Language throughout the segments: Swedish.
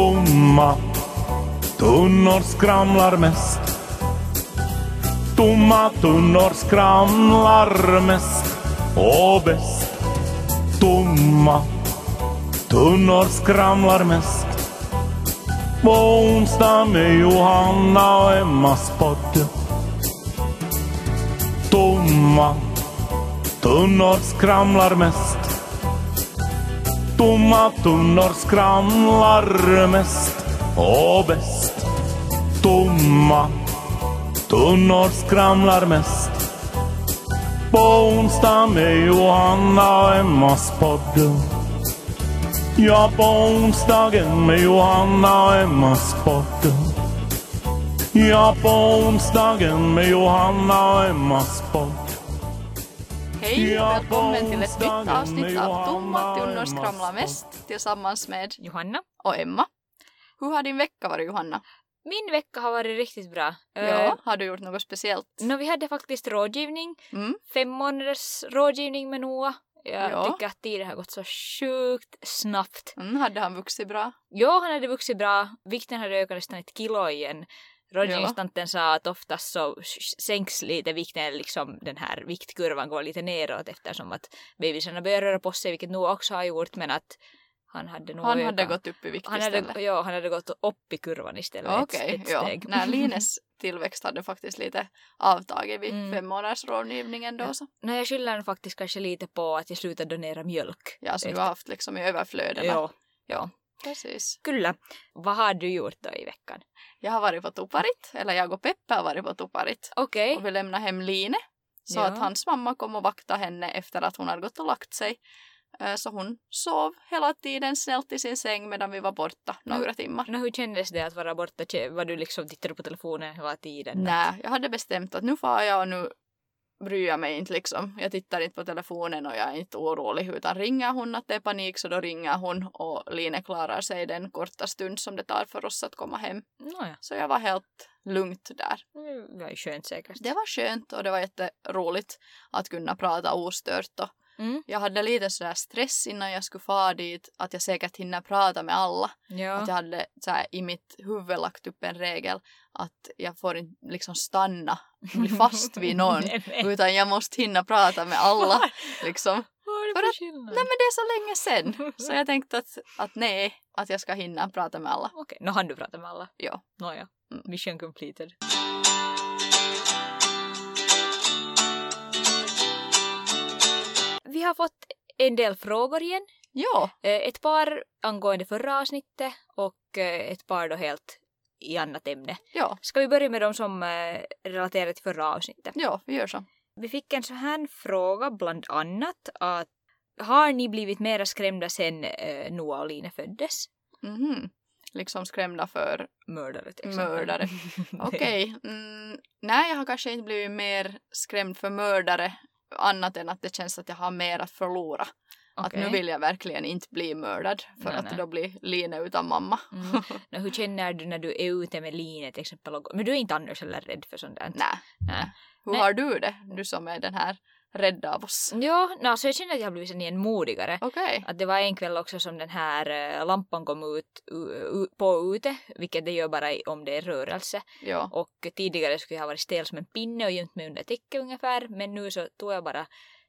Tomma tunnor skramlar mest. Tomma tunnor skramlar mest och bäst. Tomma tunnor skramlar mest. På onsdag med Johanna och Emmas podd. Tomma tunnor skramlar mest. Tomma tunnor skramlar mest och bäst. Tomma tunnor skramlar mest. På onsdag med Johanna och Emmas podd. Ja, på onsdagen med Johanna och Emmas podd. Ja, på onsdagen med Johanna och Emmas podd. Hej och Ja, välkommen till ett nytt avsnitt av Tomma tunnor skramlar mest tillsammans med Johanna. och Emma. Hur har din vecka varit Johanna? Min vecka har varit riktigt bra. Ja, Uh, har du gjort något speciellt? no, vi hade faktiskt rådgivning, Mm. fem månaders rådgivning med Noah. Jag Ja. tycker att tiden har gått så sjukt snabbt. Mm, hade han vuxit bra? Jo, han hade vuxit bra. Vikten hade ökat nästan ett kilo igen. Rådgivningstanten sa att oftast så sänks lite vikten, liksom den här viktkurvan går lite neråt eftersom att bebisarna börjar röra på sig, vilket Noah också har gjort, men att han hade nog Han ökat. hade gått upp i vikt han hade, istället. ja, han hade gått upp i kurvan istället. Okej, ja. steg. När Lines tillväxt hade faktiskt lite avtagit vid Mm. fem månaders rådgivningen då Ja. så. Nej, jag skyller nog faktiskt kanske lite på att jag slutade donera mjölk. Ja, så du Efter- har haft liksom i överflöd eller? Ja, ja. Precis. Kyllä. Vad har du gjort då i veckan? Jag har varit på Tuparit, eller jag och Peppe har varit på Tuparit. Okej. Och vi lämnade hem Line. Så Ja. att hans mamma kom och vaktade henne efter att hon hade gått och lagt sig. Eh, Så hon sov hela tiden snällt i sin säng medan vi var borta några timmar. Nå, hur kändes det att vara borta? Var du liksom tittade på telefonen hela tiden? Nej, jag hade bestämt att nu far jag och nu bryr jag mig inte liksom. Jag tittar inte på telefonen och jag är inte orolig utan ringer hon att det är panik så då ringer hon och Line klarar sig den korta stund som det tar för oss att komma hem. Nåja, Så jag var helt lugnt där. det var ju skönt säkert. Det var skönt och det var jätteroligt att kunna prata ostört och Mm. jag hade lite sådär stress innan jag skulle fara dit att jag säkert hinner prata med alla. Ja. Att jag hade så här, i mitt huvud lagt upp en regel att jag får inte liksom stanna, bli fast vid någon. nej, nej. Utan jag måste hinna prata med alla. Liksom. Vad är det För för att- skillnad? Nej men det är så länge sedan. Så jag tänkte att, att nej, att jag ska hinna prata med alla. Okej, nå hann du prata med alla? Ja. Nåja, Mm. mission completed. Vi har fått en del frågor igen. Ja, Eh, Ett par angående förra avsnittet och eh, ett par då helt i annat ämne. ja, Ska vi börja med de som eh, relaterar till förra avsnittet? ja, vi gör så. Vi fick en sån här fråga bland annat att har ni blivit mera skrämda sen Noah och Line föddes? Mhm. Liksom skrämda för Mördare till exempel. mördare. Okej. Mm, nej, jag har kanske inte blivit mer skrämd för mördare annat än att det känns att jag har mer att förlora. Att Okej. nu vill jag verkligen inte bli mördad för Nej, att nej. då blir Line utan mamma. Mm. Nå, hur känner du när du är ute med Line till exempel? Men du är inte annars heller rädd för sånt där? nej. Nej. Hur Nej. har du det? Du som är den här rädda av oss. Ja, no, så jag känner att jag har blivit igen modigare. Okej. Att det var en kväll också som den här eh, lampan kom ut u- på ute, vilket det gör bara om det är rörelse. Ja. Och tidigare skulle jag ha varit stel som en pinne och gömt mig under täcket ungefär, men nu så tog jag bara,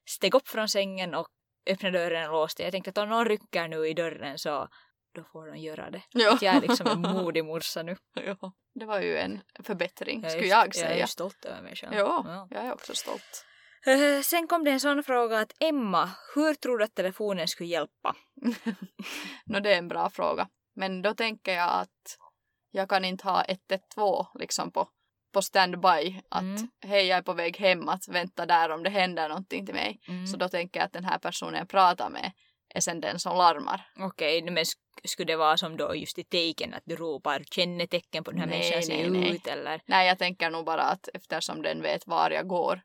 steg upp från sängen och öppnade dörren och låste. Jag tänkte att om någon rycker nu i dörren så då får de göra det. Ja. Att jag är liksom en modig morsa nu. ja. Det var ju en förbättring, är skulle jag Jag säga. är stolt över mig själv. Ja, jag är också stolt. Sen kom det en sån fråga att Emma, hur tror du att telefonen skulle hjälpa? Nå, det är en bra fråga. Men då tänker jag att jag kan inte ha 112 liksom på, på standby. Att Mm. hej, jag är på väg hem, att vänta där om det händer någonting till mig. Mm. Så då tänker jag att den här personen jag pratar med är sen den som larmar. Okej, men sk- skulle det vara som då just i taken att du ropar kännetecken på den här Nej, människan ser nej, nej. ut eller? Nej, jag tänker nog bara att eftersom den vet var jag går.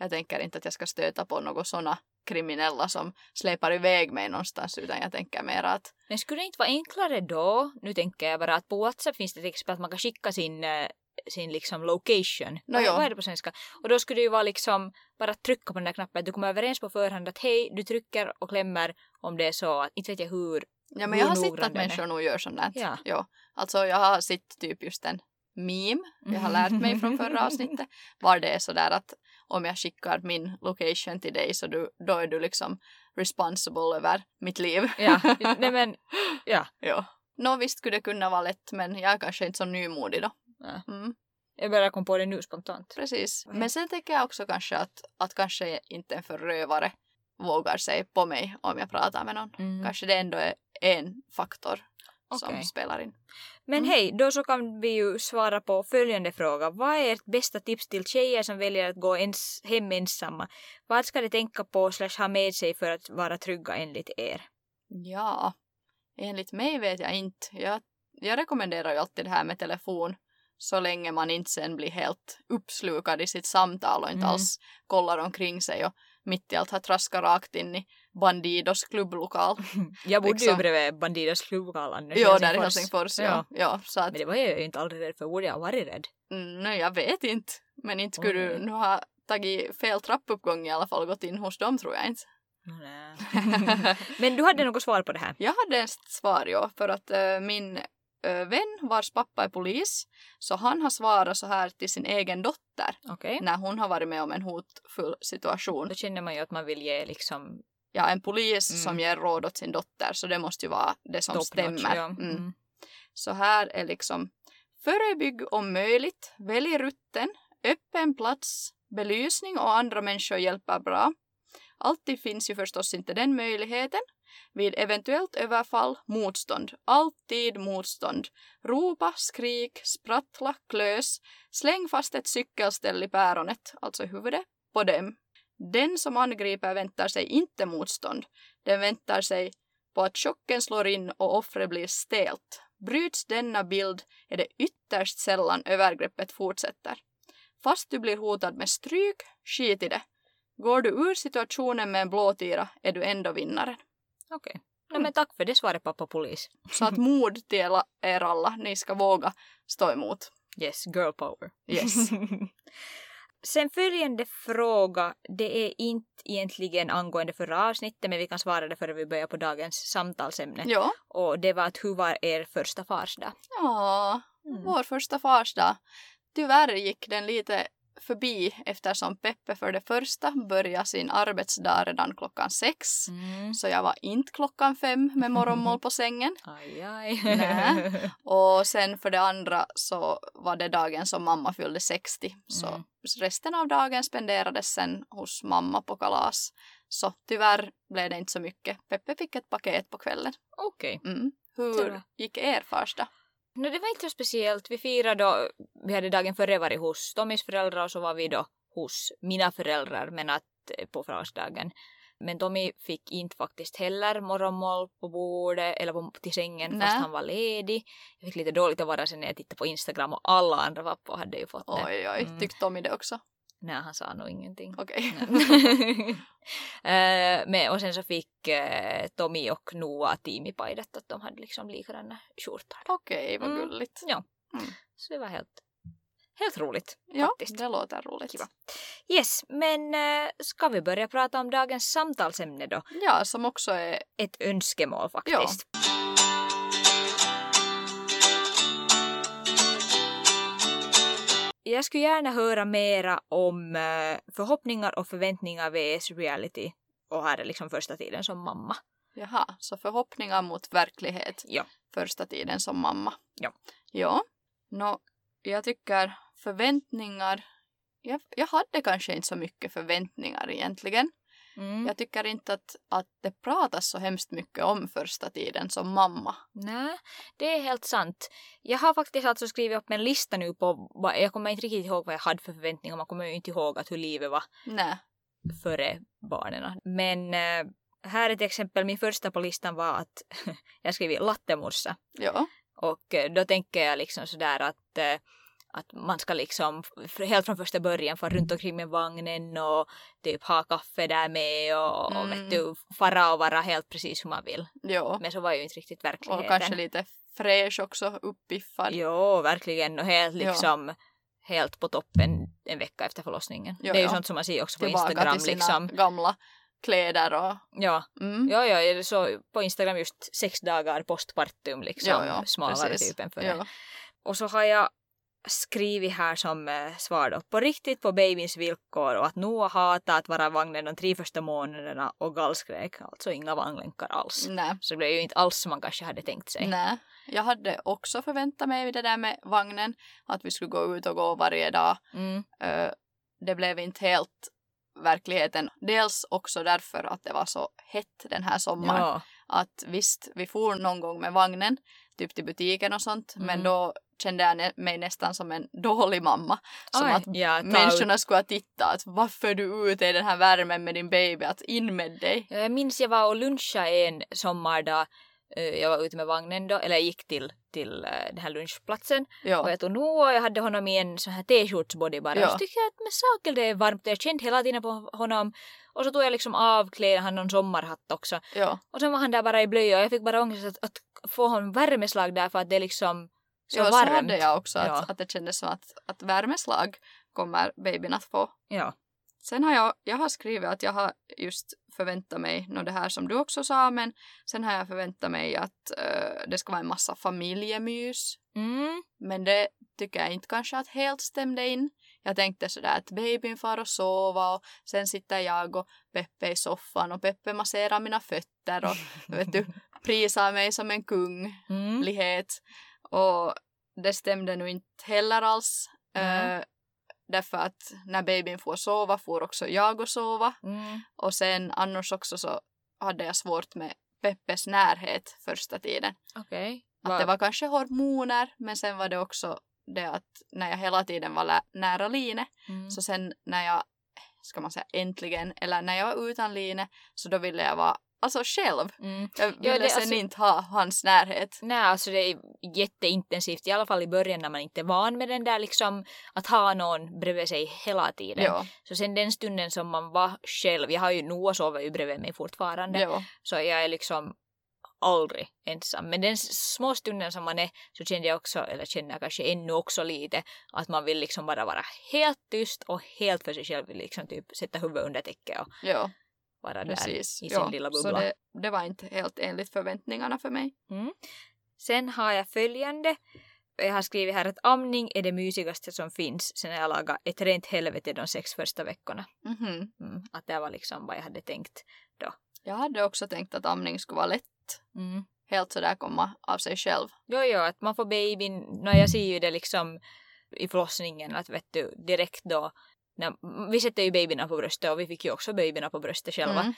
Jag tänker inte att jag ska stöta på några sådana kriminella som släpar iväg mig någonstans utan jag tänker mer att Men skulle det inte vara enklare då, nu tänker jag bara att på WhatsApp finns det till exempel att man kan skicka sin, eh, sin liksom location. Nå, vad, ja. vad är det på svenska? Och då skulle det ju vara liksom bara att trycka på den där knappen, du kommer överens på förhand att hej, du trycker och klämmer om det är så att, inte vet jag hur Ja, men jag har sett att människor nog gör sånt där. Ja. Jo. Alltså jag har sett typ just en meme, jag har lärt mig från förra avsnittet, var det är sådär att om jag skickar min location till dig så du, då är du liksom responsible över mitt liv. Ja, nej men, ja. jo. Nå visst skulle det kunna vara lätt men jag är kanske inte så nymodig då. Ja. Mm, Jag bara kom på det nu spontant. precis. Men sen tänker jag också kanske att, att kanske inte en förövare vågar sig på mig om jag pratar med någon. Mm. Kanske det ändå är en faktor som Okej. spelar in. Men Mm. hej, då så kan vi ju svara på följande fråga. Vad är ert bästa tips till tjejer som väljer att gå ens, hem ensamma? Vad ska de tänka på slash ha med sig för att vara trygga enligt er? Ja, enligt mig vet jag inte. Jag, jag rekommenderar ju alltid det här med telefon så länge man inte sen blir helt uppslukad i sitt samtal och inte Mm. alls kollar omkring sig och mitt i allt har traskat rakt in i Bandidos klubblokal. Jag bodde Liksom. ju bredvid Bandidos klubblokal Anders Jo, där i Helsingfors. Ja. Ja. Ja, så att, Men det var jag ju inte aldrig rädd för. Borde jag varit rädd? mm, nej, jag vet inte. Men inte skulle du nu ha tagit fel trappuppgång i alla fall och gått in hos dem tror jag inte. Men du hade något svar på det här? Jag hade ett svar ja, för att eh, min eh, vän vars pappa är polis, så han har svarat så här till sin egen dotter Okej. när hon har varit med om en hotfull situation. Då känner man ju att man vill ge liksom Ja, en polis Mm. som ger råd åt sin dotter, så det måste ju vara det som top stämmer. Ja. Mm. Mm. Så här är liksom Förebygg om möjligt, välj rutten, öppen plats, belysning och andra människor hjälper bra. Alltid finns ju förstås inte den möjligheten. Vid eventuellt överfall, motstånd. Alltid motstånd. Ropa, skrik, sprattla, klös. Släng fast ett cykelställ i päronet, alltså i huvudet, på dem. Den som angriper väntar sig inte motstånd. Den väntar sig på att chocken slår in och offret blir stelt. Bryts denna bild är det ytterst sällan övergreppet fortsätter. Fast du blir hotad med stryk, skit i det. Går du ur situationen med en blåtira är du ändå vinnaren. Okej. No, Mm. men tack för det svaret pappa polis. Så att mod till er alla, ni ska våga stå emot. Yes, girl power. Yes. Sen följande fråga, det är inte egentligen angående förra avsnittet men vi kan svara det före vi börjar på dagens samtalsämne. Ja. Och det var att hur var er första farsdag? Ja, Mm. vår första farsdag. Tyvärr gick den lite förbi eftersom Peppe för det första började sin arbetsdag redan klockan sex. Mm. Så jag var inte klockan fem med morgonmål på sängen. Aj, aj. Nä. Och sen för det andra så var det dagen som mamma fyllde 60. Så Mm. resten av dagen spenderades sen hos mamma på kalas. Så tyvärr blev det inte så mycket. Peppe fick ett paket på kvällen. Okej. Mm. Det Hur gick er första? No, det var inte så speciellt. Vi firade då, vi hade dagen före varit hos Tommys föräldrar och så var vi då hos mina föräldrar men att eh, på farsdagen. Men Tommy fick inte faktiskt heller morgonmål på bordet eller på, till sängen Nä. fast han var ledig. Jag fick lite dåligt att vara sen när jag tittade på Instagram och alla andra pappor hade ju fått det. Oj, oj. Mm. Tyckte Tommy det också? Nej, han sa nog ingenting. Okej. Eh, men, och sen så fick eh, Tommy och Noah teamipaidat att de hade liksom likadana skjortor. Okej, vad Mm. gulligt. Ja. Mm. Så det var helt, helt roligt Ja, faktiskt. det låter roligt. Kiva. Yes, men eh, ska vi börja prata om dagens samtalsämne då? Ja, som också är... Ett önskemål faktiskt. Jag skulle gärna höra mera om eh, förhoppningar och förväntningar vs reality. Och här är liksom första tiden som mamma. Jaha, så förhoppningar mot verklighet Ja. första tiden som mamma. Ja. Ja. Nå, jag tycker förväntningar... Jag, jag hade kanske inte så mycket förväntningar egentligen. Mm. Jag tycker inte att, att det pratas så hemskt mycket om första tiden som mamma. Nej, det är helt sant. Jag har faktiskt alltså skrivit upp en lista nu på, jag kommer inte riktigt ihåg vad jag hade för förväntningar, man kommer ju inte ihåg att hur livet var Nej. före barnen. Men eh, här är ett exempel, min första på listan var att jag skrev lattemorsa. Ja. Och eh, då tänker jag liksom sådär att, eh, att man ska liksom helt från första början få runt omkring med vagnen och typ ha kaffe där med och, och Mm. vet du, fara och vara helt precis hur man vill. Ja. Men så var ju inte riktigt verkligheten. Och kanske lite fräsch också, uppiffad. Jo, verkligen. Och helt liksom helt på toppen en vecka efter förlossningen. Jo, det är ju sånt som man ser också på Tillbaka Instagram. till sina Liksom. gamla kläder och... Ja, Mm. ja, ja, såg på Instagram just sex dagar postpartum liksom, Ja, ja, smalare precis. typen för Ja. det. Och så har jag skrivit här som eh, svar då, på riktigt på babyns villkor och att Noah hatar att vara vagnen de tre första månaderna och gallskrek, alltså inga vagnlänkar alls. Nej. Så det blev ju inte alls som man kanske hade tänkt sig. Nej. Jag hade också förväntat mig det där med vagnen, att vi skulle gå ut och gå varje dag. Mm, Ö, det blev inte helt verkligheten. Dels också därför att det var så hett den här sommaren. ja. Att visst, vi for någon gång med vagnen, typ till butiken och sånt, men Mm. då kände jag mig nästan som en dålig mamma. Som Oj, att ja, människorna skulle ha tittat, att varför är du ute i den här värmen med din baby, att in med dig. Ja, Jag minns jag var och lunchade en sommardag. Eh, Jag var ute med vagnen då, eller jag gick till, till eh, den här lunchplatsen. Och Ja, jag tog Noah och jag hade honom i en sån här t-shortsbody bara. Ja. Och så tyckte jag att med saker det är varmt och jag kände hela tiden på honom. Och så tog jag liksom av kläderna, han någon sommarhatt också. ja, Och sen var han där bara i blöja och jag fick bara ångest att, att få honom värmeslag där för att det liksom så ja så varmt. hade jag också, att, Ja. att det kändes som att, att värmeslag kommer babyn att få. Ja. Sen har jag, jag har skrivit att jag har just förväntat mig, nå det här som du också sa, men sen har jag förväntat mig att eh, det ska vara en massa familjemys. Mm. Men det tycker jag inte kanske att helt stämde in. Jag tänkte sådär att babyn far och sova och sen sitter jag och Peppe i soffan och Peppe masserar mina fötter och vet du, prisar mig som en kunglighet. Mm. Och det stämde nu inte heller alls. Nej. Eh, därför att när babyn får sova får också jag och sova. Mm. Och sen annars också så hade jag svårt med Peppes närhet första tiden. Okej. Att det var kanske hormoner men sen var det också det att när jag hela tiden var nära Line Mm. så sen när jag, ska man säga äntligen, eller när jag var utan Line så då ville jag vara alltså själv. Mm. Jag ville det- sen alltså- inte ha hans närhet. Nej, alltså det är jätteintensivt, i alla fall i början när man inte är van med den där liksom att ha någon bredvid sig hela tiden. Ja, Så sen den stunden som man var själv, jag har ju Noah sover ju bredvid mig fortfarande, ja, så jag är liksom aldrig ensam. Men den små stunden som man är så kände jag också, eller känner jag kanske ännu också lite, att man vill liksom bara vara helt tyst och helt för sig själv, liksom typ sätta huvudet under täcket och ja, vara precis. där i sin ja. lilla Så bubbla. det, det var inte helt enligt förväntningarna för mig. Mm. Sen har jag följande. Jag har skrivit här att amning är det mysigaste som finns sen jag lagade ett rent helvete de sex första veckorna. Mhm. Mm. Att det var liksom vad jag hade tänkt. Jag hade också tänkt att amning skulle vara lätt. Mm. Helt sådär komma av sig själv. Jo, jo, att man får babyn, no, jag ser ju det liksom i förlossningen att vet du direkt då när, vi sätter ju babyna på bröstet och vi fick ju också babyna på bröstet själva. Mm.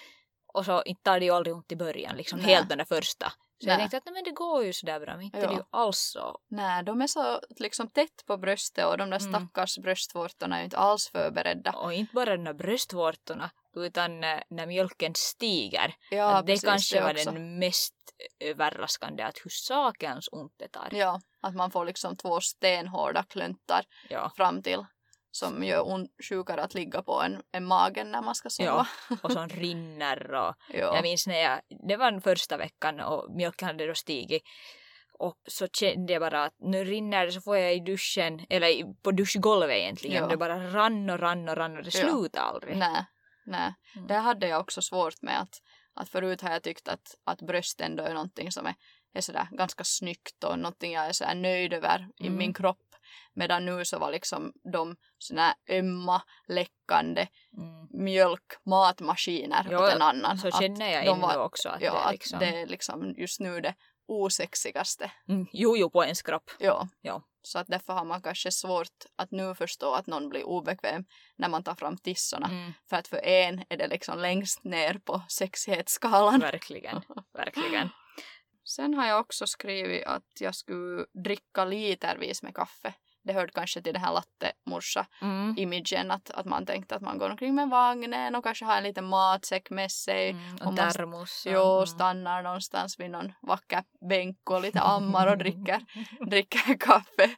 Och så inte tar det ju aldrig ont i början, liksom Nej. helt den där första. Så Nej. jag tänkte att nej, men det går ju sådär bra, men inte Ja. det är ju alls så. Nej, de är så liksom tätt på bröstet och de där Mm. stackars bröstvårtorna är ju inte alls förberedda. Och inte bara de där bröstvårtorna, utan eh, när mjölken stiger. Ja, det precis, kanske var också. den mest överraskande, att hur sakens ont det tar. Ja, att man får liksom två stenhårda klöntar Ja. fram till som gör on- sjukare att ligga på än, än magen när man ska sova. Och som rinner och Ja. jag minns när jag, det var den första veckan och mjölken hade då stigit. Och så kände jag bara att nu rinner det så får jag i duschen, eller i- på duschgolvet egentligen. Ja. Det bara rann och rann och rann och det Ja. slutade aldrig. Nej, nej. Mm. Det hade jag också svårt med att, att förut har jag tyckt att, att bröst ändå är någonting som är, är sådär ganska snyggt och någonting jag är sådär nöjd över i Mm. min kropp. Medan nu så var liksom de sådär ömma, läckande Mm. mjölk, matmaskiner Jo, åt en annan. Så Att känner jag ännu var- också att ja, det är att liksom... det är liksom just nu det osexigaste. Mm, jo, jo, på ens kropp. Ja. Ja. Så att därför har man kanske svårt att nu förstå att någon blir obekväm när man tar fram tissorna. Mm, För att för en är det liksom längst ner på sexighetsskalan. verkligen, verkligen. Sen har jag också skrivit att jag skulle dricka litervis med kaffe. Det hörde kanske till den här latte-morsa-imagen Mm. att, att man tänkte att man går omkring med vagnen och kanske har en liten matsäck med sig. Mm, och och man- termos. och- Jo, mm. stannar någonstans vid någon vacker bänk och lite ammar och dricker, dricker kaffe.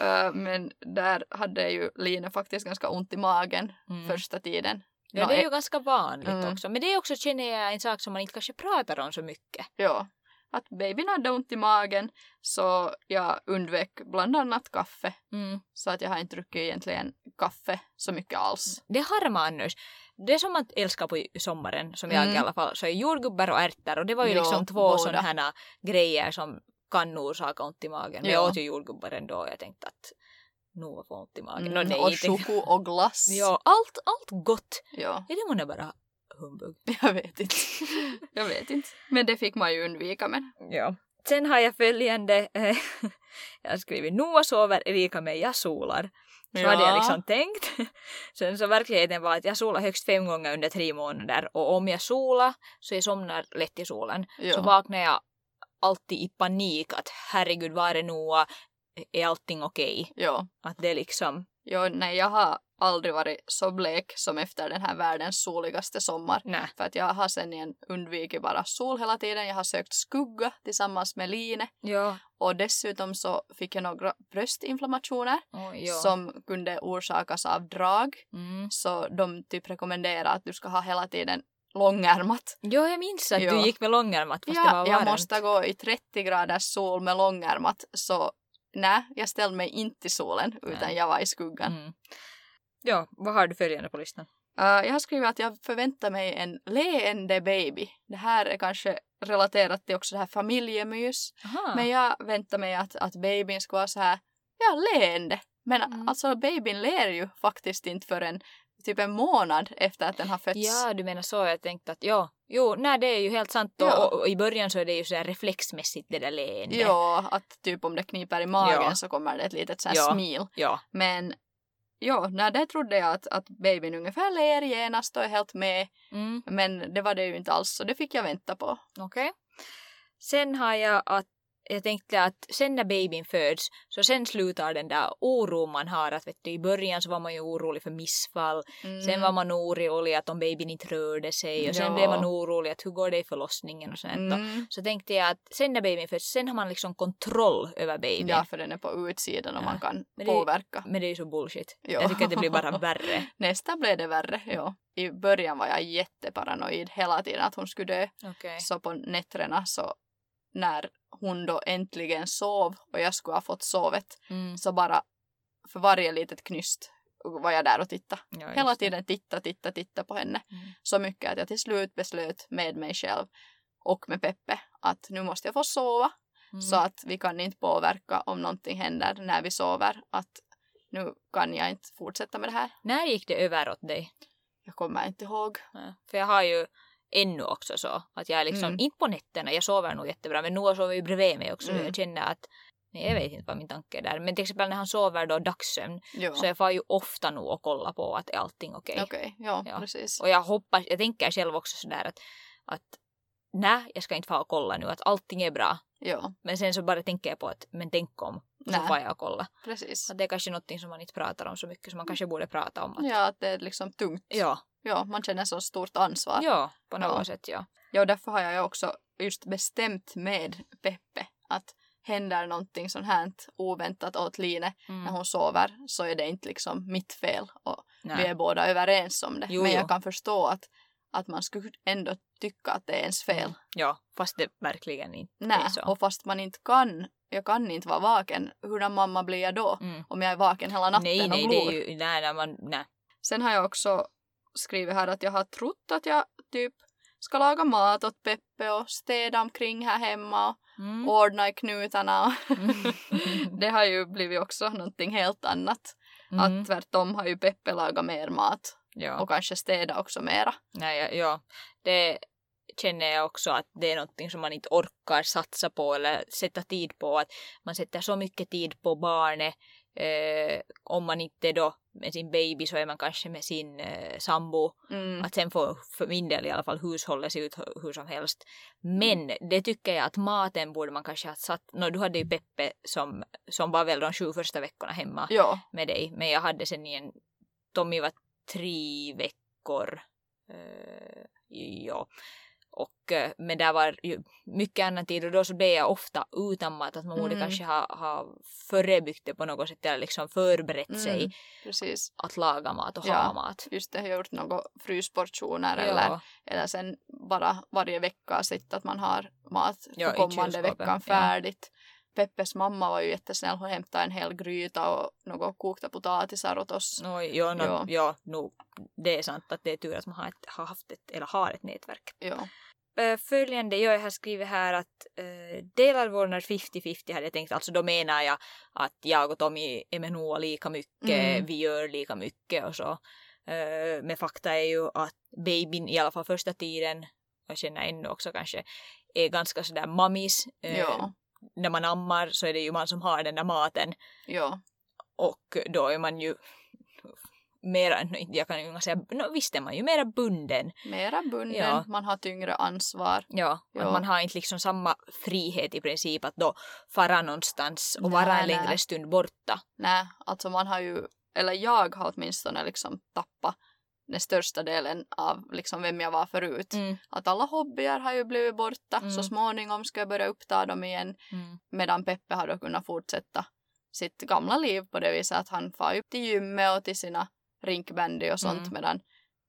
Ö, men där hade ju Line faktiskt ganska ont i magen Mm. första tiden. Ja, det är e- ju ganska vanligt Mm. också. Men det är också, känner jag, en sak som man inte kanske pratar om så mycket. Ja, att babyn hade ont i magen så jag undvek bland annat kaffe. Mm. Så att jag har inte druckit egentligen kaffe så mycket alls. Det har man annars. det som man älskar på sommaren, som jag Mm. i alla fall, så är jordgubbar och ärtor och det var ju Ja, liksom två sådana här grejer som kan orsaka ont i magen. Men Ja. jag åt ju jordgubbar ändå och jag tänkte att nu får ont i magen. Mm, nej, och inte- choko och glass. Ja, allt, allt gott. ja. Är det månne bara humbug? Jag vet inte. jag vet inte. Men det fick man ju undvika. Men... Ja. Sen har jag följande, eh, jag har skrivit Noa sover är lika med jag solar. Så hade jag liksom tänkt. Sen så verkligheten var att jag solar högst fem gånger under tre månader och om jag solar så jag somnar lätt i solen. Ja. Så vaknar jag alltid i panik att herregud var är Noa? Är allting okej? Ja. Att det liksom, Jo, nej, jag har aldrig varit så blek som efter den här världens soligaste sommar. nej. För att jag har sen igen undvikit bara sol hela tiden. Jag har sökt skugga tillsammans med Line. Ja. Och dessutom så fick jag några bröstinflammationer Oh, ja. som kunde orsakas av drag. Mm. Så de typ rekommenderar att du ska ha hela tiden långärmat. Jo, jag minns att Ja. du gick med långärmat fast det Ja, var jag varmt. måste gå i 30 graders sol med långärmat. Så nej, jag ställde mig inte i solen utan Nej. jag var i skuggan. Mm. Ja, vad har du följande på listan? Uh, jag har skrivit att jag förväntar mig en leende baby. Det här är kanske relaterat till också det här familjemys. Aha. Men jag väntar mig att, att babyn ska vara så här, ja, leende. Men Mm. alltså babyn ler ju faktiskt inte förrän typ en månad efter att den har fötts. Ja, du menar så. Jag tänkte att ja, jo, nej det är ju helt sant. Ja. Och, i början så är det ju så här reflexmässigt det där leende. Ja, att typ om det kniper i magen Ja. så kommer det ett litet så här Ja. smil. Ja. Men ja, nej, det trodde jag att, att babyn ungefär ler genast och är helt med. Mm, Men det var det ju inte alls så det fick jag vänta på. Okej. Sen har jag att jag tänkte att sen när babyn föds så sen slutar den där oron man har att vet du, i början så var man ju orolig för missfall. Mm. Sen var man orolig att om babyn inte rörde sig och sen Ja. blev man orolig att hur går det i förlossningen och sånt. Mm. Så tänkte jag att sen när babyn föds, sen har man liksom kontroll över babyn. Ja, för den är på utsidan och Ja. man kan Men det påverka. Men det är ju så bullshit. Ja. Jag tycker att det blir bara värre. Nästan blev det värre, ja. I början var jag jätteparanoid hela tiden att hon skulle dö. Okej. Så på nätterna så när hon då äntligen sov och jag skulle ha fått sovet Mm. så bara för varje litet knyst var jag där och tittade. Ja, Hela tiden titta, titta, titta på henne. Mm. Så mycket att jag till slut beslöt med mig själv och med Peppe att nu måste jag få sova Mm. så att vi kan inte påverka om någonting händer när vi sover. Att nu kan jag inte fortsätta med det här. När gick det över åt dig? Jag kommer inte ihåg. Ja, För jag har ju ännu också så att jag är liksom, Mm. inte på nätterna, jag sover nog jättebra, men Noah sover ju bredvid mig också. Mm. Jag känner att, nej jag vet inte vad min tanke är där. Men till exempel när han sover då dagssömn Jo. så jag får ju ofta nog och kolla på att är allting okej. Okej, ja, Ja. precis. Och jag hoppas, jag tänker själv också sådär att, att nej, jag ska inte få och kolla nu att allting är bra. Ja, Men sen så bara tänker jag på att, men tänk om, så Nej. får jag och kolla. precis. Att det är kanske någonting som man inte pratar om så mycket som man kanske borde prata om. Att, Ja, att det är liksom tungt. ja, Ja, man känner så stort ansvar. ja, på något Ja. sätt ja. Ja, därför har jag också just bestämt med Peppe att händer någonting sånt här oväntat åt Line Mm. när hon sover så är det inte liksom mitt fel och Nej. vi är båda överens om det. Jo, Men jo. jag kan förstå att, att man skulle ändå tycka att det är ens fel. Mm. Ja, fast det verkligen inte är Nej, så. och fast man inte kan, jag kan inte vara vaken, hurdan mamma blir jag då? Mm. Om jag är vaken hela natten Nej, nej, och glor. är ju, nej, nej, man, nej. Sen har jag också skrivit här att jag har trott att jag typ ska laga mat åt Peppe och städa omkring här hemma och Mm. ordna i knutarna. Det har ju blivit också någonting helt annat. Mm. Att tvärtom har ju Peppe lagat mer mat ja. och kanske städa också mera. Nej, ja, ja, det känner jag också att det är någonting som man inte orkar satsa på eller sätta tid på. Att man sätter så mycket tid på barnet. Eh, om man inte då med sin baby så är man kanske med sin eh, sambo. Mm. Att sen får för min del i alla fall hushållet se ut hu- hur som helst. Men det tycker jag att maten borde man kanske ha satt. No, du hade ju Peppe som, som var väl de sju första veckorna hemma Ja, med dig. Men jag hade sen igen, Tommy var tre veckor. Eh, ja. Och, eh, men där var ju mycket annan tid och då så blev jag ofta utan mat. Att man borde Mm. kanske ha, ha förebyggt det på något sätt eller liksom förberett sig Mm. precis. att laga mat och Ja. ha mat. Just det, gjort några frysportioner eller, Ja, eller sen bara varje vecka sett att man har mat Ja, för i kommande veckan ja. färdigt. Peppes mamma var ju jättesnäll. Hon hämtade en hel gryta och några kokta potatisar åt oss. No, jo, no, Ja. ja. no, det är sant att det är tur att man har, ett, har haft ett, eller har ett nätverk. Ja. Eh, Följande, jag har skrivit här att uh, delar vårdnad 50-50 hade jag tänkt, alltså då menar jag att jag och Tommy är med Noah lika mycket, Mm. vi gör lika mycket och så. Uh, men fakta är ju att babyn i alla fall första tiden, jag känner ännu också kanske, är ganska sådär mammis. Eh, Ja. När man ammar så är det ju man som har den där maten Ja. och då är man ju mera, jag kan ju inte säga, no, visst är man ju mera bunden. Mera bunden, Ja. man har tyngre ansvar. Ja, Ja. man har inte liksom samma frihet i princip att då fara någonstans och vara en längre stund borta. Nej, alltså man har ju, eller jag har åtminstone liksom tappat den största delen av liksom vem jag var förut. Mm. Att alla hobbyer har ju blivit borta. Mm. Så småningom ska jag börja uppta dem igen. Mm. Medan Peppe har då kunnat fortsätta sitt gamla liv på det viset att han far upp till gymmet och till sina rinkbandy och sånt Mm. medan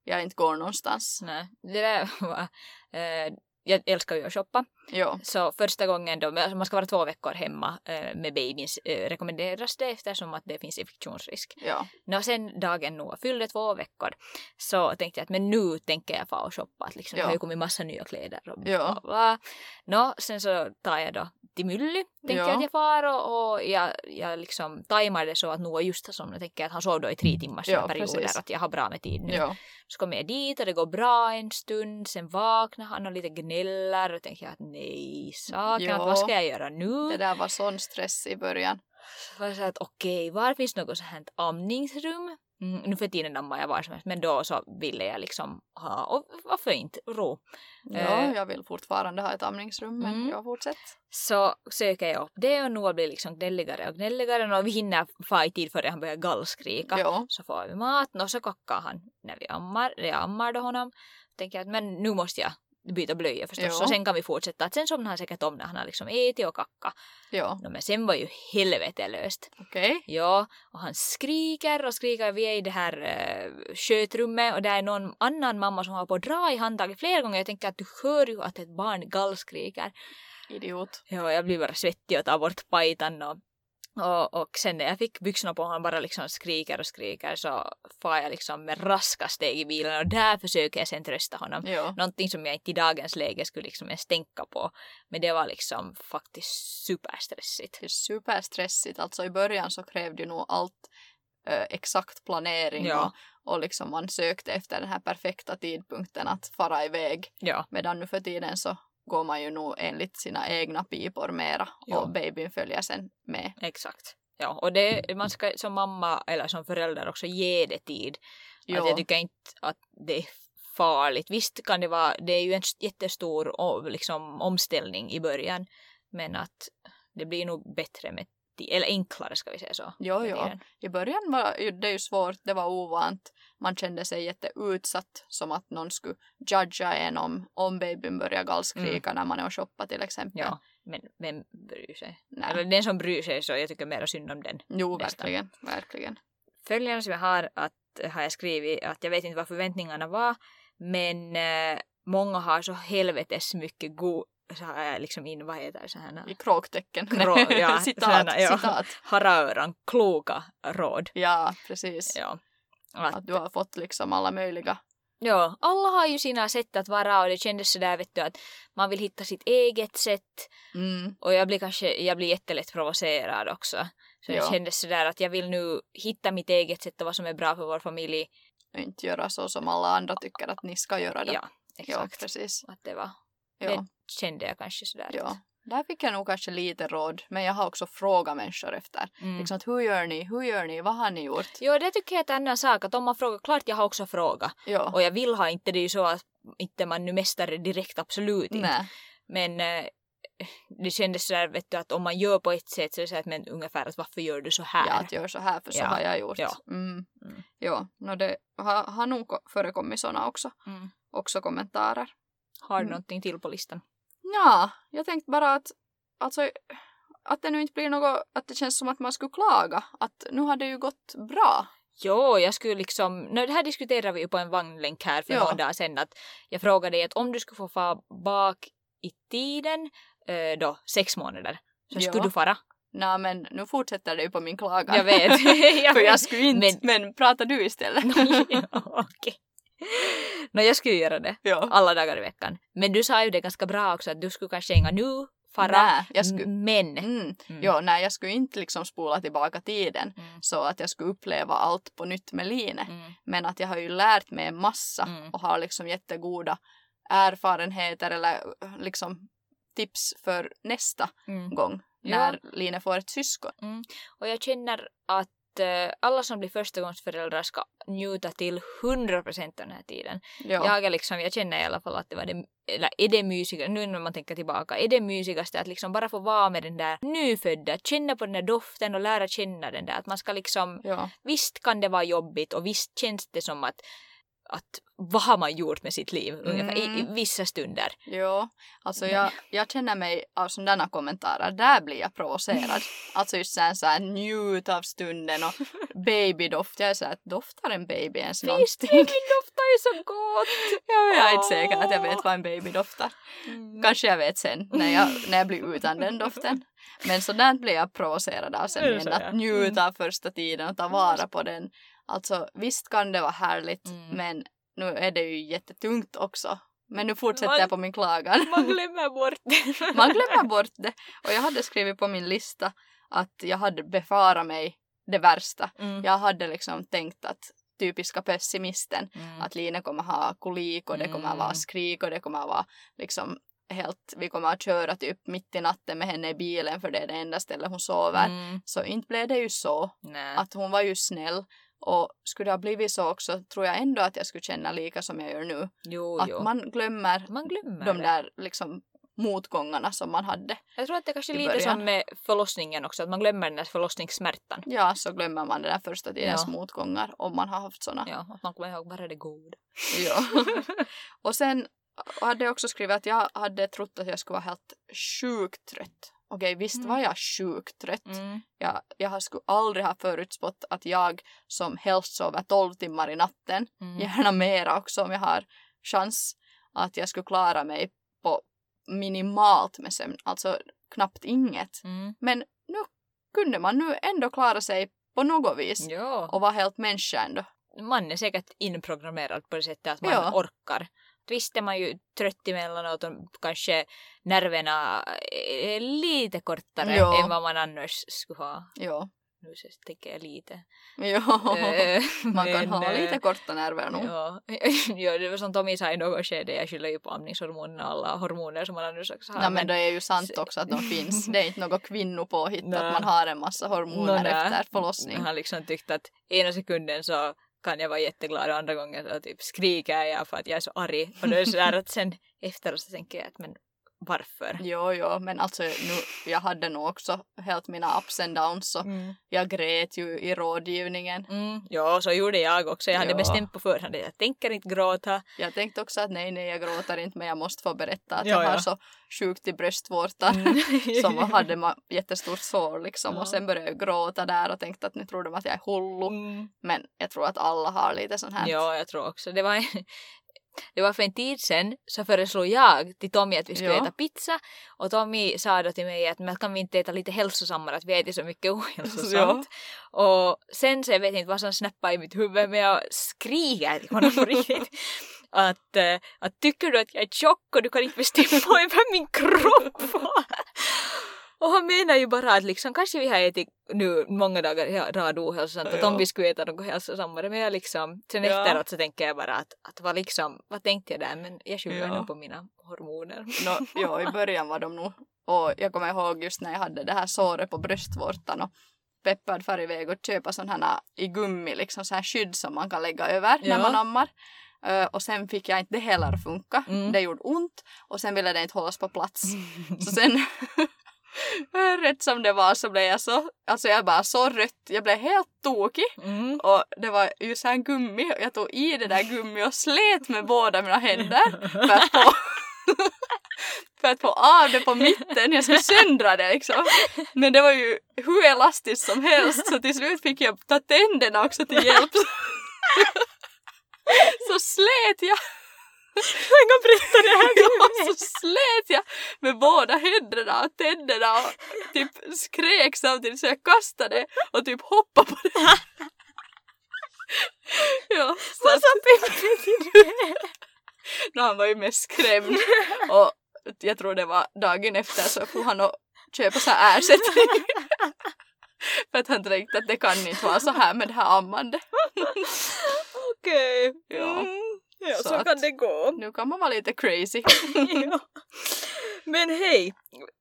jag inte går någonstans. Nej, det där var... Eh, jag älskar ju att shoppa. Jo, Så första gången då, alltså man ska vara två veckor hemma eh, med babyn eh, rekommenderas det eftersom att det finns infektionsrisk. ja, Nå sen dagen Noah fyllde två veckor så tänkte jag att men nu tänker jag få och shoppa. Att liksom, Ja. Det har ju kommit massa nya kläder och Ja. bla bla. Nå sen så tar jag då till Mylly. Tänkte Ja. jag att jag far och, och jag, jag liksom tajmar det så att Noah just har somnat. Tänker att han sov då i tre timmars Ja, perioder. precis. Att jag har bra med tid nu. jo, Så kommer jag dit och det går bra en stund. Sen vaknar han och lite gnäller och tänker jag att nej saken, Ja. att vad ska jag göra nu? det där var sån stress i början. Så var jag så att okej, var finns något så här amningsrum? Mm, nu för tiden ammar jag var som helst, men då så ville jag liksom ha, och varför inte, ro. Ja, Eh. jag vill fortfarande ha ett amningsrum men Mm. jag fortsätter. Så söker jag upp det och Noah blir liksom gnälligare och gnälligare och vi hinner få i tid före han börjar gallskrika. Ja, Så får vi mat och så kackar han när vi ammar, jag ammar då honom. Tänker att men nu måste jag byta blöja förstås Ja. så sen kan vi fortsätta. Att sen somnar han säkert om när han har liksom ätit och kackat. ja, No, men sen var ju helvete löst. okej. Ja, och han skriker och skriker. Vi är i det här uh, skötrummet och det är någon annan mamma som har på att dra i handtaget flera gånger. Jag tänker att du hör ju att ett barn gallskriker. Idiot. Ja, jag blir bara svettig och tar bort pajtan och, och, och sen när jag fick byxorna på han bara liksom skriker och skriker så far jag liksom med raska steg i bilen och där försöker jag sen trösta honom. Ja, Någonting som jag inte i dagens läge skulle liksom ens tänka på. Men det var liksom faktiskt superstressigt. det är superstressigt. Alltså i början så krävde ju nog allt eh, exakt planering Ja. och, och liksom man sökte efter den här perfekta tidpunkten att fara iväg. Ja, Medan nu för tiden så går man ju nog enligt sina egna pipor mera Ja. och babyn följer sen med. exakt. Ja, och det, man ska som mamma eller som förälder också ge det tid. Att Jo. jag tycker inte att det är farligt. Visst kan det vara, det är ju en jättestor liksom, omställning i början. Men att det blir nog bättre med tid, eller enklare ska vi säga så. Jo, jo. I början var det ju svårt, det var ovant. Man kände sig jätteutsatt som att någon skulle judga en om, om babyn börjar gallskrika när man är och shoppar till exempel. Mm. Ja, men vem bryr sig? Nej. Eller den som bryr sig så jag tycker mer synd om den. Jo, nästan. verkligen, verkligen. Följande som jag har, att, har jag skrivit att jag vet inte vad förväntningarna var men eh, många har så helvetes mycket god så har jag liksom in, vad heter det, så här, I kråktecken. Krå- ja, citat, sådana, ja. citat. haröran, kloka råd. Ja, precis. Ja. Att, Att du har fått liksom alla möjliga. ja, alla har ju sina sätt att vara och det kändes sådär vet du att man vill hitta sitt eget sätt Mm. och jag blir kanske, jag blir jättelätt provocerad också. Så det Ja. kändes sådär att jag vill nu hitta mitt eget sätt och vad som är bra för vår familj. Och inte göra så som alla andra tycker att ni ska göra det. Ja, ja exakt. precis. Att det var, Ja. det kände jag kanske sådär. Ja. Där fick jag nog kanske lite råd, men jag har också frågat människor efter. Mm. Liksom att hur gör ni, hur gör ni, vad har ni gjort? Jo, det tycker jag är en annan sak. Att om man frågar, klart jag har också frågat. Ja, Och jag vill ha inte, det är ju så att inte man nu mästare direkt, absolut inte. nej, Men eh, det kändes sådär, vet du, att om man gör på ett sätt så är det så att men ungefär att varför gör du så här? ja, att gör så här för så Ja, har jag gjort. ja. Mm. Mm. Ja, no, det har, har nog ko- förekommit sådana också, Mm. också kommentarer. Har du Mm. någonting till på listan? Ja, jag tänkte bara att alltså, att det nu inte blir något, att det känns som att man skulle klaga. Att nu har det ju gått bra. Jo, jag skulle liksom, no, det här diskuterade vi ju på en vagnlänk här för Ja. några dagar sedan att jag frågade dig att om du skulle få få bak i tiden eh, då sex månader Så Ja. skulle du fara. Nå, men nu fortsätter det ju på min klagan. Jag vet. jag För jag skulle inte, men, pratar du istället? ja, okej. Nå, jag skulle göra det ja. alla dagar i veckan. Men du sa ju det ganska bra också att du skulle kanske inga nu fara. Nej, jag skulle... Men. Mm. Mm. Jo, nej, jag skulle inte liksom spola tillbaka tiden Mm. så att jag skulle uppleva allt på nytt med Line. Mm. Men att jag har ju lärt mig en massa Mm. och har liksom jättegoda erfarenheter eller äh, liksom tips för nästa Mm. gång Ja. när Line får ett syskon. Och jag känner att eh, alla som blir förstagångsföräldrar ska njuta till 100% av den här tiden. Ja. Jag, är liksom, jag känner i alla fall att det var det, eller är det mysigaste, nu när man tänker tillbaka, är det mysigaste att liksom bara få vara med den där nyfödda, känna på den där doften och lära känna den där. Att man ska liksom, ja. visst kan det vara jobbigt och visst känns det som att, att vad har man gjort med sitt liv ungefär i, i Mm. vissa stunder. Jo, alltså jag, jag känner mig av sådana kommentarer, där blir jag provocerad. alltså just såhär, såhär njut av stunden och babydoft. Jag är såhär, doftar en baby ens Visst, någonting? min doftar ju så gott! jag är inte säker att jag vet vad en baby doftar. Mm. Kanske jag vet sen när jag, när jag blir utan den doften. Men sådant blir jag provocerad av sen så, att ja. njuta av första tiden och ta vara på den. Alltså visst kan det vara härligt Mm. men nu är det ju jättetungt också. Men nu fortsätter Man- jag på min klagan. Man glömmer bort det. Man glömmer bort det. Och jag hade skrivit på min lista att jag hade befarat mig det värsta. Mm. Jag hade liksom tänkt att typiska pessimisten Mm. att Line kommer ha kolik och det kommer Mm. vara skrik och det kommer vara liksom helt, vi kommer att köra typ mitt i natten med henne i bilen för det är det enda stället hon sover. Mm. Så inte blev det ju så. Nej. Att hon var ju snäll och skulle det ha blivit så också tror jag ändå att jag skulle känna lika som jag gör nu. jo, att jo. man glömmer man glömmer de det. där liksom motgångarna som man hade. Jag tror att det kanske är lite som med förlossningen också, att man glömmer den där förlossningssmärtan. Ja, så glömmer man den där första tidens Ja. motgångar om man har haft såna. Ja, att man kommer ihåg bara det goda. Ja. och sen hade jag också skrivit att jag hade trott att jag skulle vara helt sjukt trött. Okej, visst Mm. var jag sjukt trött. Mm. Jag, jag skulle aldrig ha förutspått att jag som helst sover 12 timmar i natten, Mm. gärna mera också om jag har chans, att jag skulle klara mig på minimalt med sömn, alltså knappt inget. Mm. Men nu kunde man nu ändå klara sig på något vis Ja. och vara helt människa ändå. Man är säkert inprogrammerad på det sättet att man Ja. orkar. Visst är man ju trött emellanåt och kanske nerverna är lite kortare Ja. än vad man annars skulle ha. Ja. Nu så tänker jag lite. Ja. Eh, Man kan men, ha eh, lite korta nerver nog. Ja. ja, det var som Tommy sa i något skede, jag skyller ju på amningshormonerna och alla hormoner som man annars också har. Nej, men det är ju sant också att de finns. Det är inte något kvinnopåhitt att man har en massa hormoner nej. efter förlossning. Jag har liksom tyckt att ena sekunden så kan jag vara jätteglad och andra gången så typ skriker jag för att jag är så arg. Och då är det sådär att sen efteråt så tänker jag att men varför? Jo, jo, men alltså nu, jag hade nog också helt mina ups and downs och Mm. jag grät ju i rådgivningen. Mm. Ja, så gjorde jag också. Jag hade Ja. bestämt på förhand att jag tänker inte gråta. Jag tänkte också att nej, nej, jag gråter inte men jag måste få berätta att Ja, jag har ja. så sjukt i bröstvårtan som hade jättestort sår liksom Ja. och sen började jag gråta där och tänkte att nu tror de att jag är hullu. Mm. Men jag tror att alla har lite sån här. Ja, jag tror också. Det var, det var för en tid sedan så föreslog jag till Tommy att vi skulle Ja. äta pizza och Tommy sa då till mig att men kan vi inte äta lite hälsosammare att vi äter så mycket ohälsosamt. Och sen så jag vet inte vad som snappade i mitt huvud men jag skriker till honom på riktigt. Att, eh, att tycker du att jag är tjock och du kan inte bestämma över min kropp? Och han menar ju bara att liksom, kanske vi har ätit nu många dagar i rad ohälsosamt, att Ja. om vi skulle äta något hälsosammare, men jag liksom, sen Ja. efteråt så tänker jag bara att, att vad liksom, vad tänkte jag där, men jag skyller Ja. nog på mina hormoner. No, jo, i början var de nog. Och jag kommer ihåg just när jag hade det här såret på bröstvårtan och peppad far iväg och köpa sådana här i gummi, liksom så här skydd som man kan lägga över Ja. när man ammar. Och sen fick jag inte det heller att funka. Mm. Det gjorde ont och sen ville det inte hållas på plats. Så sen, rätt som det var så blev jag så, alltså jag bara så rött, jag blev helt tokig. Mm. Och det var ju så här gummi jag tog i det där gummi och slet med båda mina händer för att få, för att få av det på mitten. Jag skulle söndra det liksom. Men det var ju hur elastiskt som helst så till slut fick jag ta tänderna också till hjälp. Så slet jag. Jag kan berätta det här Ja, så slet jag med båda händerna och tänderna och typ skrek samtidigt så jag kastade och typ hoppade på det. Ja, så Vad sa Pippi till det? no, han var ju mest skrämd och jag tror det var dagen efter så får han och köpa så här ersättning. För att han tänkte att det kan inte vara så här med det här ammandet. Okej. Ja. Ja, Så så, kan det gå. Nu kan man vara lite crazy. ja. Men hej,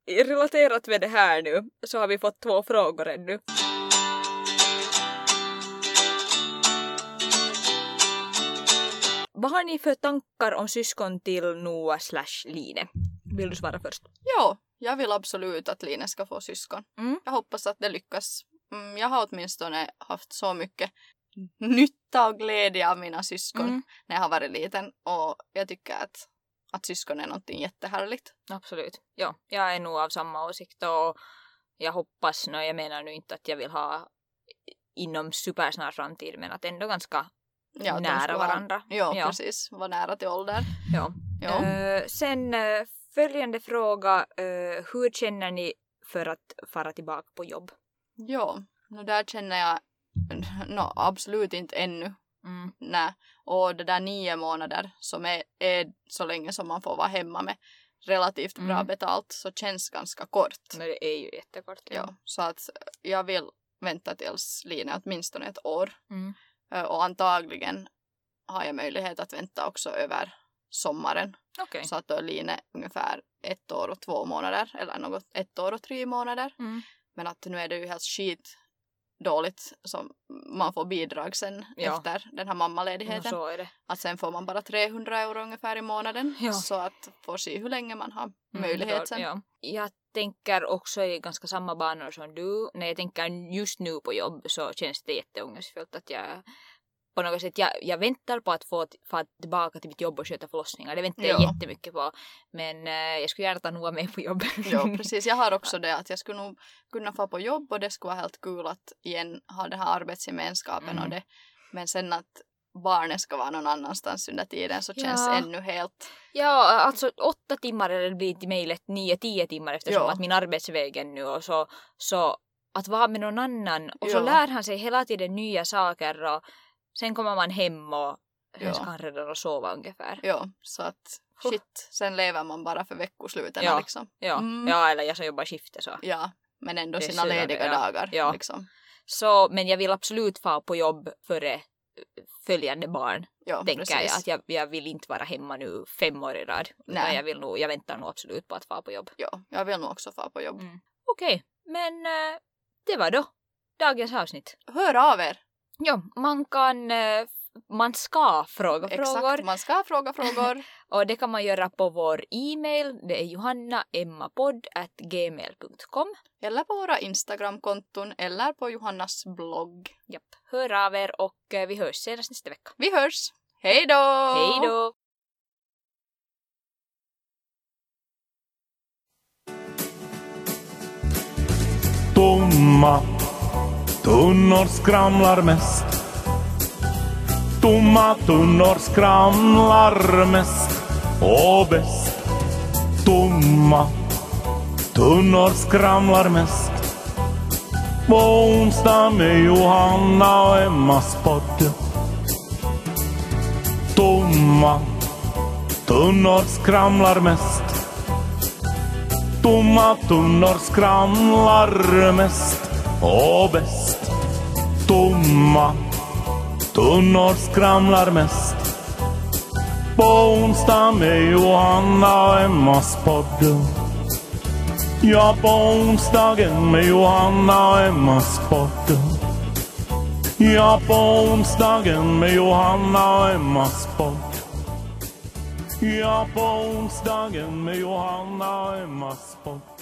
relaterat med det här nu så har vi fått två frågor ännu. Vad har ni för tankar om syskon till Noah slash Line? Vill du svara först? Jo, jag vill absolut att Line ska få syskon. Mm. Jag hoppas att det lyckas. Mm, jag har åtminstone haft så mycket nytta och glädje av mina syskon Mm. när jag har varit liten och jag tycker att, att syskon är någonting jättehärligt. Absolut. Ja, jag är nog av samma åsikt och jag hoppas, no, jag menar nu inte att jag vill ha inom supersnar framtid men att ändå ganska Ja, nära varandra. Ja, Ja. precis. Vara nära till ålder. Ja. Ja. Eh, sen följande fråga. eh, hur känner ni för att fara tillbaka på jobb? Ja, no, där känner jag no, absolut inte ännu. Mm. Nej. Och det där nio månader som är, är så länge som man får vara hemma med relativt bra Mm. betalt så känns ganska kort. Men det är ju jättekort. Ja, så att jag vill vänta tills Line är åtminstone ett år. Mm. Ö, Och antagligen har jag möjlighet att vänta också över sommaren. Okej. Så att då är Line ungefär ett år och två månader. Eller något ett år och tre månader. Mm. Men att nu är det ju helt skit dåligt som man får bidrag sen Ja. efter den här mammaledigheten. det. Att sen får man bara 300 euro ungefär i månaden. Ja. Så att få se hur länge man har Mm, möjlighet så- sen. Ja. Jag tänker också i ganska samma banor som du. När jag tänker just nu på jobb så känns det jätteångestfullt att jag på något sätt, jag, jag väntar på att få få tillbaka till mitt jobb och sköta förlossningar. Det väntar jag Ja. jättemycket på. Men eh, jag skulle gärna ta Noah med på jobb. Ja, precis. Jag har också det att jag skulle nog kunna få på jobb och det skulle vara helt kul att igen ha den här arbetsgemenskapen Mm. och det. Men sen att barnet ska vara någon annanstans under tiden så känns Ja. ännu helt... Ja, alltså åtta timmar eller det blir till mig lätt nio, tio timmar eftersom Ja. att min arbetsväg är nu och så, så att vara med någon annan och så Ja. lär han sig hela tiden nya saker och sen kommer man hem och Ja. ska redan och sova ungefär. Ja, så att shit, sen lever man bara för veckosluten Ja. liksom. Ja, Mm. ja eller jag som jobbar skifte så. Ja, men ändå Det sina lediga ja. dagar Ja. liksom. så. Men jag vill absolut få på jobb före eh, följande barn, Ja, tänker jag. precis. Att jag. Jag vill inte vara hemma nu fem år i rad. Nej. jag, vill nog, jag väntar nog absolut på att få på jobb. Ja, jag vill nog också få på jobb. Mm. Okej, men eh, det var då dagens avsnitt. Hör av er! Ja, man kan, eh, man ska fråga Exakt, frågor man ska fråga frågor. och det kan man göra på vår e-mail. Det är johannaemmapodd.gmail.com. eller på våra Instagramkonton eller på Johannas blogg. Japp, hör av er och eh, vi hörs senast nästa vecka. Vi hörs! Hej då! Hej då! Tomma tunnor skramlar mest. Tomma tunnor skramlar mest och bäst. Tomma tunnor skramlar mest. På onsdag med Johanna och Emmas podd. Tomma tunnor skramlar mest. Tomma tunnor skramlar mest och bäst. Tomma tunnor skramlar mest. På onsdag med Johanna och Emmas podd. Ja, på onsdagen med Johanna och Emmas podd. Ja, på onsdagen med Johanna och Emmas podd. Ja, på onsdagen med Johanna och Emmas podd.